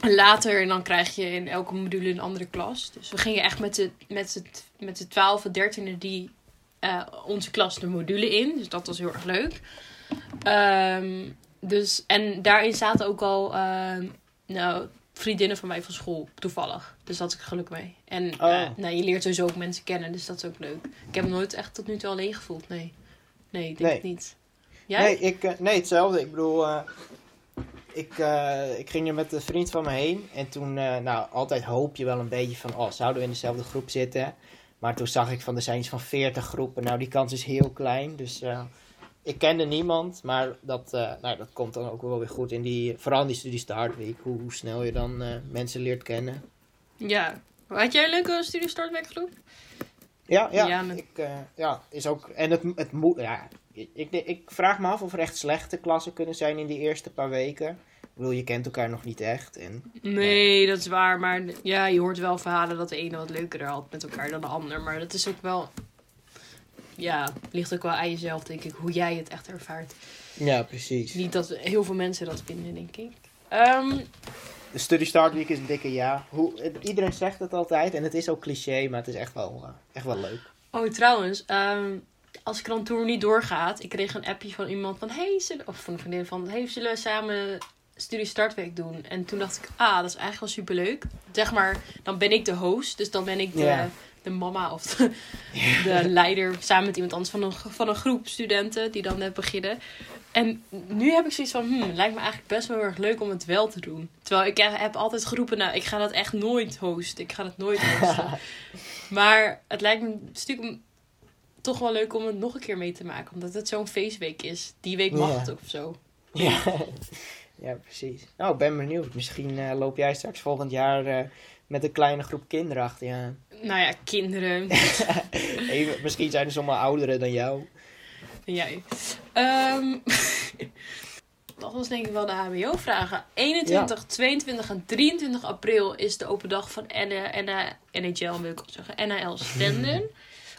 En later en dan krijg je in elke module een andere klas. Dus we gingen echt met de, met de, met de 12 en 13e die eh, onze klas de module in. Dus dat was heel erg leuk. Ehm, dus, en daarin zaten ook al, ehm, nou, vriendinnen van mij van school, toevallig. Dus daar had ik geluk mee. En Oh. eh, nou, je leert sowieso ook mensen kennen, dus dat is ook leuk. Ik heb me nooit echt tot nu toe alleen gevoeld, nee. Nee, ik denk Nee. het niet. Jij? Nee, ik, eh, nee, hetzelfde. Ik bedoel, ik, ik ging er met een vriend van me heen. En toen, nou, altijd hoop je wel een beetje van, oh, zouden we in dezelfde groep zitten? Maar toen zag ik van, er zijn iets van 40 groepen. Nou, die kans is heel klein. Dus eh, ik kende niemand. Maar dat, eh, nou, dat komt dan ook wel weer goed in die, vooral in die studie start week. Hoe, hoe snel je dan eh, mensen leert kennen. Ja. Had jij een leuke studiestartwerkgroep? Ja, ja. Ja, met- Ik, eh, ja is ook, en het, het moet, ja. Ik, ik, ik vraag me af of er echt slechte klassen kunnen zijn in die eerste paar weken. Ik bedoel, je kent elkaar nog niet echt. En, Nee, dat is waar. Maar ja, je hoort wel verhalen dat de ene wat leuker had met elkaar dan de ander. Maar dat is ook wel... Ja, ligt ook wel aan jezelf, denk ik, hoe jij het echt ervaart. ja, precies. Niet dat heel veel mensen dat vinden, denk ik. Ehm, De Study Start Week is een dikke ja. Hoe, iedereen zegt het altijd en het is ook cliché, maar het is echt wel, eh, echt wel leuk. oh, trouwens, ehm, als ik dan tour niet doorgaat, ik kreeg een appje van iemand van, hey, zullen, of van een vriendin van, hey, zullen we samen studie startweek doen? En toen dacht ik, ah, dat is eigenlijk wel superleuk. Zeg maar, dan ben ik de host, dus dan ben ik de, de mama of de, de leider samen met iemand anders van een, van een groep studenten die dan net beginnen. En nu heb ik zoiets van, hmm, lijkt me eigenlijk best wel heel erg leuk om het wel te doen. Terwijl ik heb altijd geroepen, nou, ik ga dat echt nooit hosten. Ik ga dat nooit hosten. maar het lijkt me stiekem toch wel leuk om het nog een keer mee te maken. Omdat het zo'n feestweek is. Die week mag het ook of zo. Ja, ja precies. Nou, ik ben benieuwd. Misschien eh, loop jij straks volgend jaar eh, met een kleine groep kinderen achter je aan. Nou ja, kinderen. Even, misschien zijn er sommige ouderen dan jou. jij. Ehm, dat was denk ik wel de HBO-vragen. 21, 22 en 23 april is de open dag van NHL, wil ik ook zeggen. NHL Stenden.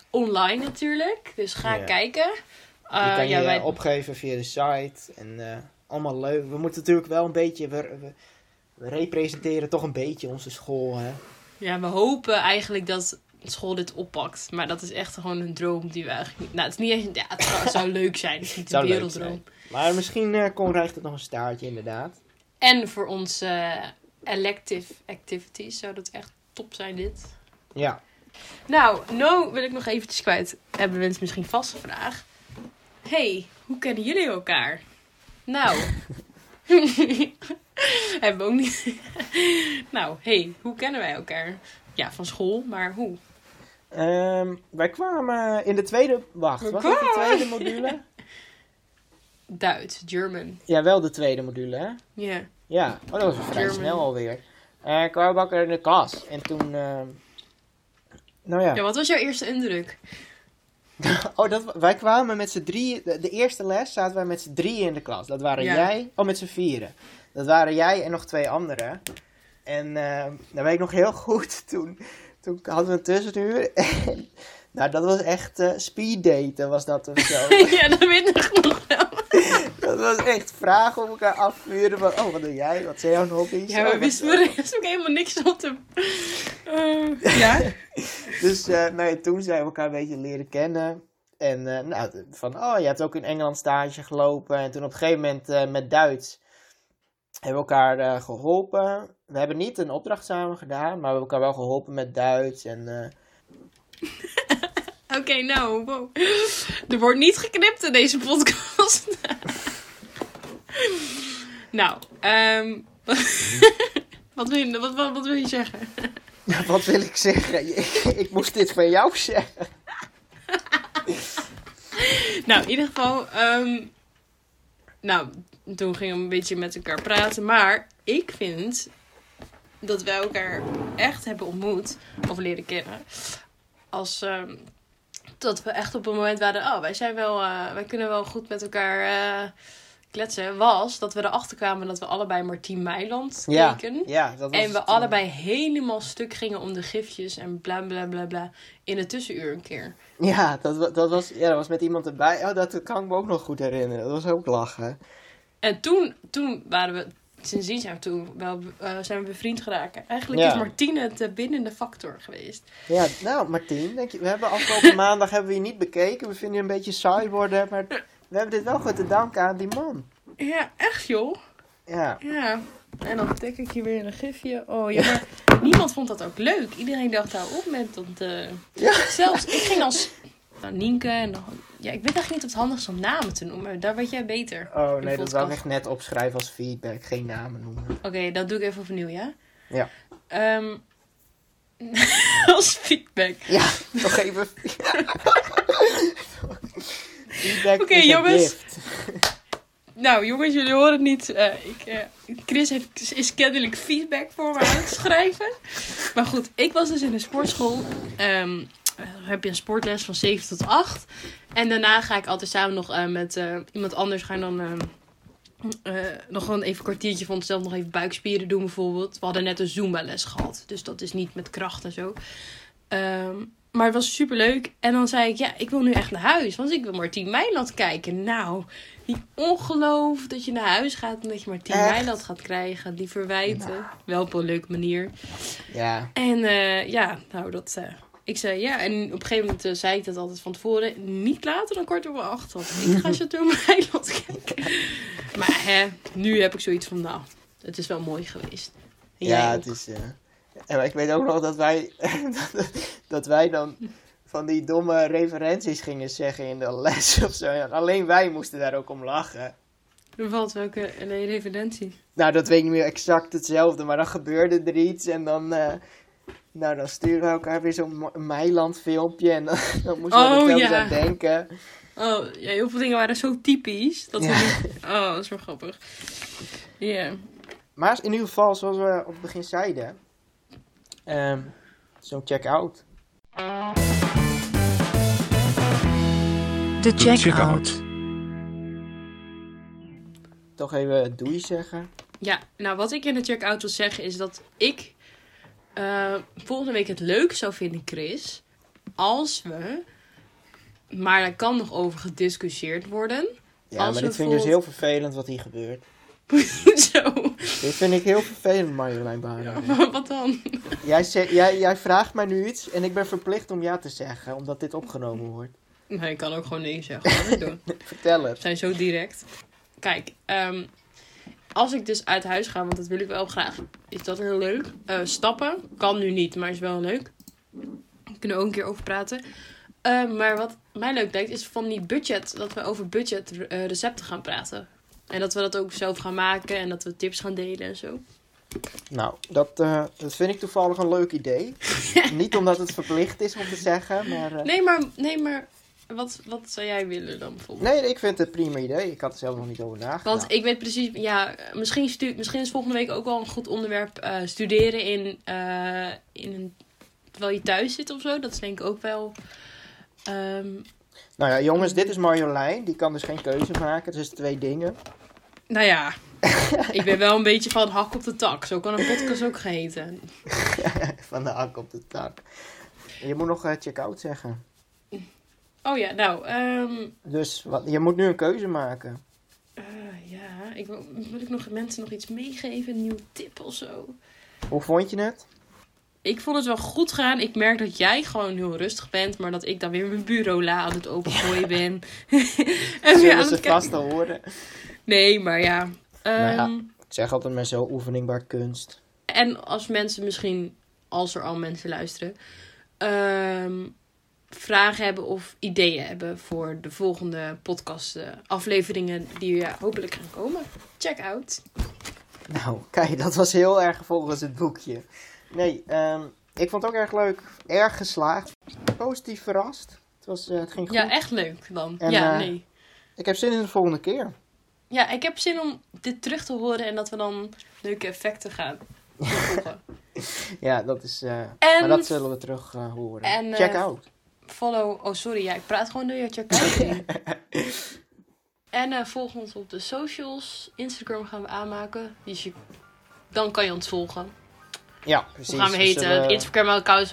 Online natuurlijk. Dus ga Ja. kijken. Je Eh, kan je ja, wij- opgeven via de site. En allemaal leuk. We moeten natuurlijk wel een beetje... We, we, we representeren toch een beetje onze school, hè. Ja, we hopen eigenlijk dat school dit oppakt. Maar dat is echt gewoon een droom die we eigenlijk niet... Nou, het is niet eens... Ja, het zou, het zou leuk zijn. Het is niet Zou een leuk werelddroom. Maar misschien eh kon rijgt het nog een staartje, inderdaad. En voor onze eh, elective activities zou dat echt top zijn dit. Ja. Nou, nou wil ik nog eventjes kwijt. Hebben mensen misschien vastgevraagd. hey, hoe kennen jullie elkaar? Nou. Hebben we ook niet. nou, hey, hoe kennen wij elkaar? Ja, van school, maar hoe? Ehm, wij kwamen in de tweede... Wacht, We was de kwamen- tweede module? Duits, German. Ja, wel de tweede module, hè? Ja. Ja, oh, dat was vrij German. snel alweer. Eh ik kwam wakker in de klas. En toen... ehm, nou ja. Ja, wat was jouw eerste indruk? Oh, dat, wij kwamen met z'n drieën... De, de eerste les zaten wij met z'n drieën in de klas. Dat waren Ja. jij... Oh, met z'n vieren. Dat waren jij en nog twee anderen. En ehm dat weet ik nog heel goed. Toen, toen hadden we een tussenuur. En, nou, dat was echt eh speed daten was dat of zo. ja, dat weet ik nog wel. dat was echt vragen op elkaar afvuren. Van, oh, wat doe jij? Wat zijn jouw hobby's? Ja, Oh, we wat- wisten er ook helemaal niks op te... Eh, ja? Dus eh, nee, toen zijn we elkaar een beetje leren kennen. En eh, nou, van, oh, je hebt ook in Engeland stage gelopen. En toen op een gegeven moment met Duits hebben we elkaar eh, geholpen. We hebben niet een opdracht samen gedaan, maar we hebben elkaar wel geholpen met Duits. En Oké, nou, wow. Er wordt niet geknipt in deze podcast. Nou, ehm wat, wil je, wat, wat, wat wil je zeggen? wat wil ik zeggen? ik, ik moest dit van jou zeggen. Nou, in ieder geval, ehm, nou, toen gingen we een beetje met elkaar praten. Maar ik vind dat wij elkaar echt hebben ontmoet, of leren kennen, als ehm, dat we echt op een moment waren, oh, wij zijn wel, eh, wij kunnen wel goed met elkaar eh, kletsen. Was dat we erachter kwamen dat we allebei Martien Meiland keken. ja, dat was En we allebei helemaal stuk gingen om de gifjes en bla bla bla bla in het tussenuur een keer. Ja, dat, dat, was, ja, dat was met iemand erbij. Oh, dat kan ik me ook nog goed herinneren. Dat was ook lachen. En toen, toen waren we, sindsdien zijn we, toen wel, eh, zijn we bevriend geraakt. Eigenlijk Ja. is Martine het de bindende factor geweest. Ja, nou, Martien, denk je, we hebben afgelopen maandag hebben we je niet bekeken. We vinden je een beetje saai worden, maar we hebben dit wel goed te danken aan die man. Ja, echt joh. Ja. Ja, en dan tik ik hier weer een gifje. Oh ja, maar niemand vond dat ook leuk. Iedereen dacht, hou op met dat... eh, Ja. Zelfs, ik ging als nou, Nienke en dan... Ja, ik weet eigenlijk niet of het handig is om namen te noemen. Daar weet jij beter. Oh In nee, dat zou ik echt net opschrijven als feedback. Geen namen noemen. Oké, dat doe ik even opnieuw, ja? Ja. Ehm, als feedback. Ja, nog even. Feedback Oké, jongens. Nou, jongens, jullie horen het niet. Eh, ik, eh, Chris heeft, is kennelijk feedback voor me aan het schrijven. Maar goed, ik was dus in de sportschool. Eh, heb je een sportles van 7 tot 8. En daarna ga ik altijd samen nog met iemand anders gaan dan... ehm, eh, nog gewoon even een kwartiertje van onszelf nog even buikspieren doen bijvoorbeeld. We hadden net een Zumba les gehad. Dus dat is niet met kracht en zo. Ehm, maar het was super leuk. En dan zei ik, ja, ik wil nu echt naar huis. Want ik wil Martien Meiland kijken. Nou, die ongeloof dat je naar huis gaat en dat je Martien Echt? Meiland gaat krijgen. Die verwijten. Wel op een leuke manier. Ja, En eh, ja, nou dat... eh, ik zei ja. En op een gegeven moment eh, zei ik dat altijd van tevoren. Niet later dan kwart over acht. Want ik ga Chateau Meiland kijken. Maar hè, nu heb ik zoiets van, nou, het is wel mooi geweest. En ja het is. eh, En ik weet ook nog dat wij, dat, wij dan van die domme referenties gingen zeggen in de les of zo. En alleen wij moesten daar ook om lachen. Valt welke nee, referentie. Nou, dat weet ik niet meer exact hetzelfde, maar dan gebeurde er iets en dan, eh, nou, dan sturen we elkaar weer zo'n Meiland filmpje en dan, dan moesten we Oh, er ja. aan denken. Oh, ja, heel veel dingen waren zo typisch. Dat we Ja. niet... Oh, dat is wel grappig. Ja. Maar in ieder geval, zoals we op het begin zeiden, ehm, zo'n check-out. De De checkout. Toch even doei zeggen. Ja, nou wat ik in de check-out wil zeggen is dat ik eh, volgende week het leuk zou vinden, Chris, als we, maar daar kan nog over gediscussieerd worden. Ja, Als maar dit vind ik dus heel vervelend wat hier gebeurt. Zo, Dit vind ik heel vervelend, Marjolein Baren. wat dan? Jij, jij, jij vraagt mij nu iets en ik ben verplicht om ja te zeggen, omdat dit opgenomen wordt. Nee, ik kan ook gewoon nee zeggen. Wat doen. Vertel We het. zijn zo direct. Kijk, ehm, als ik dus uit huis ga, want dat wil ik wel graag, is dat heel leuk. Eh, stappen kan nu niet, maar is wel leuk. Daar kunnen we ook een keer over praten. Eh, maar wat mij leuk lijkt, is van die budget, dat we over budget eh, recepten gaan praten. En dat we dat ook zelf gaan maken en dat we tips gaan delen en zo. Nou, dat, eh, dat vind ik toevallig een leuk idee. Niet omdat het verplicht is om te zeggen, maar... eh, Nee, maar, nee, maar wat, wat zou jij willen dan bijvoorbeeld? Nee, ik vind het een prima idee. Ik had er zelf nog niet over nagedacht. Want ik weet precies, ja, misschien, stu misschien is volgende week ook wel een goed onderwerp eh, studeren in, in een, terwijl je thuis zit of zo. Dat is denk ik ook wel. ehm, Nou ja, jongens, dit is Marjolein. Die kan dus geen keuze maken. Dus twee dingen. nou ja, ik ben wel een beetje van hak op de tak. Zo kan een podcast ook geheten. Van de hak op de tak. Je moet nog eh, check-out zeggen. Oh ja, nou, ehm, Dus wat, je moet nu een keuze maken. eh, ja, ik wil, wil ik nog mensen nog iets meegeven, een nieuwe tip of zo? Hoe vond je het? Ik vond het wel goed gaan. Ik merk dat jij gewoon heel rustig bent, maar dat ik dan weer mijn bureaula aan het opengooien ben. en Zullen ze vast al horen? Nee, maar ja. Nou ja. Ehm, Ik zeg altijd met zo'n oefening bij kunst. En als mensen misschien, als er al mensen luisteren, ehm, vragen hebben of ideeën hebben voor de volgende podcast eh, afleveringen die er hopelijk gaan komen. Check out. Nou, kijk, dat was heel erg volgens het boekje. Nee, ehm, ik vond het ook erg leuk. Erg geslaagd. Positief verrast. Het, was, eh, het ging goed. Ja, echt leuk dan. En, ja, eh, nee. Ik heb zin in de volgende keer. Ja, ik heb zin om dit terug te horen en dat we dan leuke effecten gaan toevoegen. Ja, dat is... eh, En- maar dat zullen we terug horen. En, Check out. Follow, oh sorry, ja, ik praat gewoon door je check out. En volg ons op de socials. Instagram gaan we aanmaken. Dus je, dan kan je ons volgen. Ja, precies. Hoe gaan we heten? Zullen... Instagram-account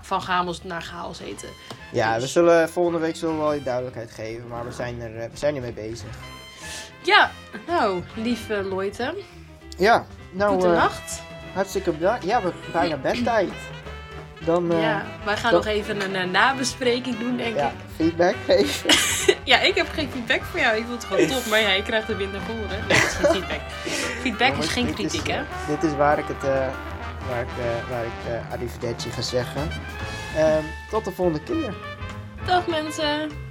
van Gamels naar Chaos heten. Ja, we dus- zullen volgende week zullen we wel duidelijkheid geven, maar we zijn er, eh, we zijn mee bezig. Ja, nou, lieve Loiten. Ja, nou. Goedenacht. Eh, uh, hartstikke bedankt. Ja, we, bijna bedtijd. Dan, uh, ja, wij gaan nog even een, nabespreking doen, denk ja, ik. Feedback geven. ja, ik heb geen feedback voor jou. Ik vond het gewoon top, maar jij krijgt er weer naar voren. Nee, dat is geen feedback. Feedback is geen kritiek, hè? Dit is waar ik het waar ik, eh, waar ik eh, arrivederci ga zeggen. Ehm, tot de volgende keer. Dag mensen.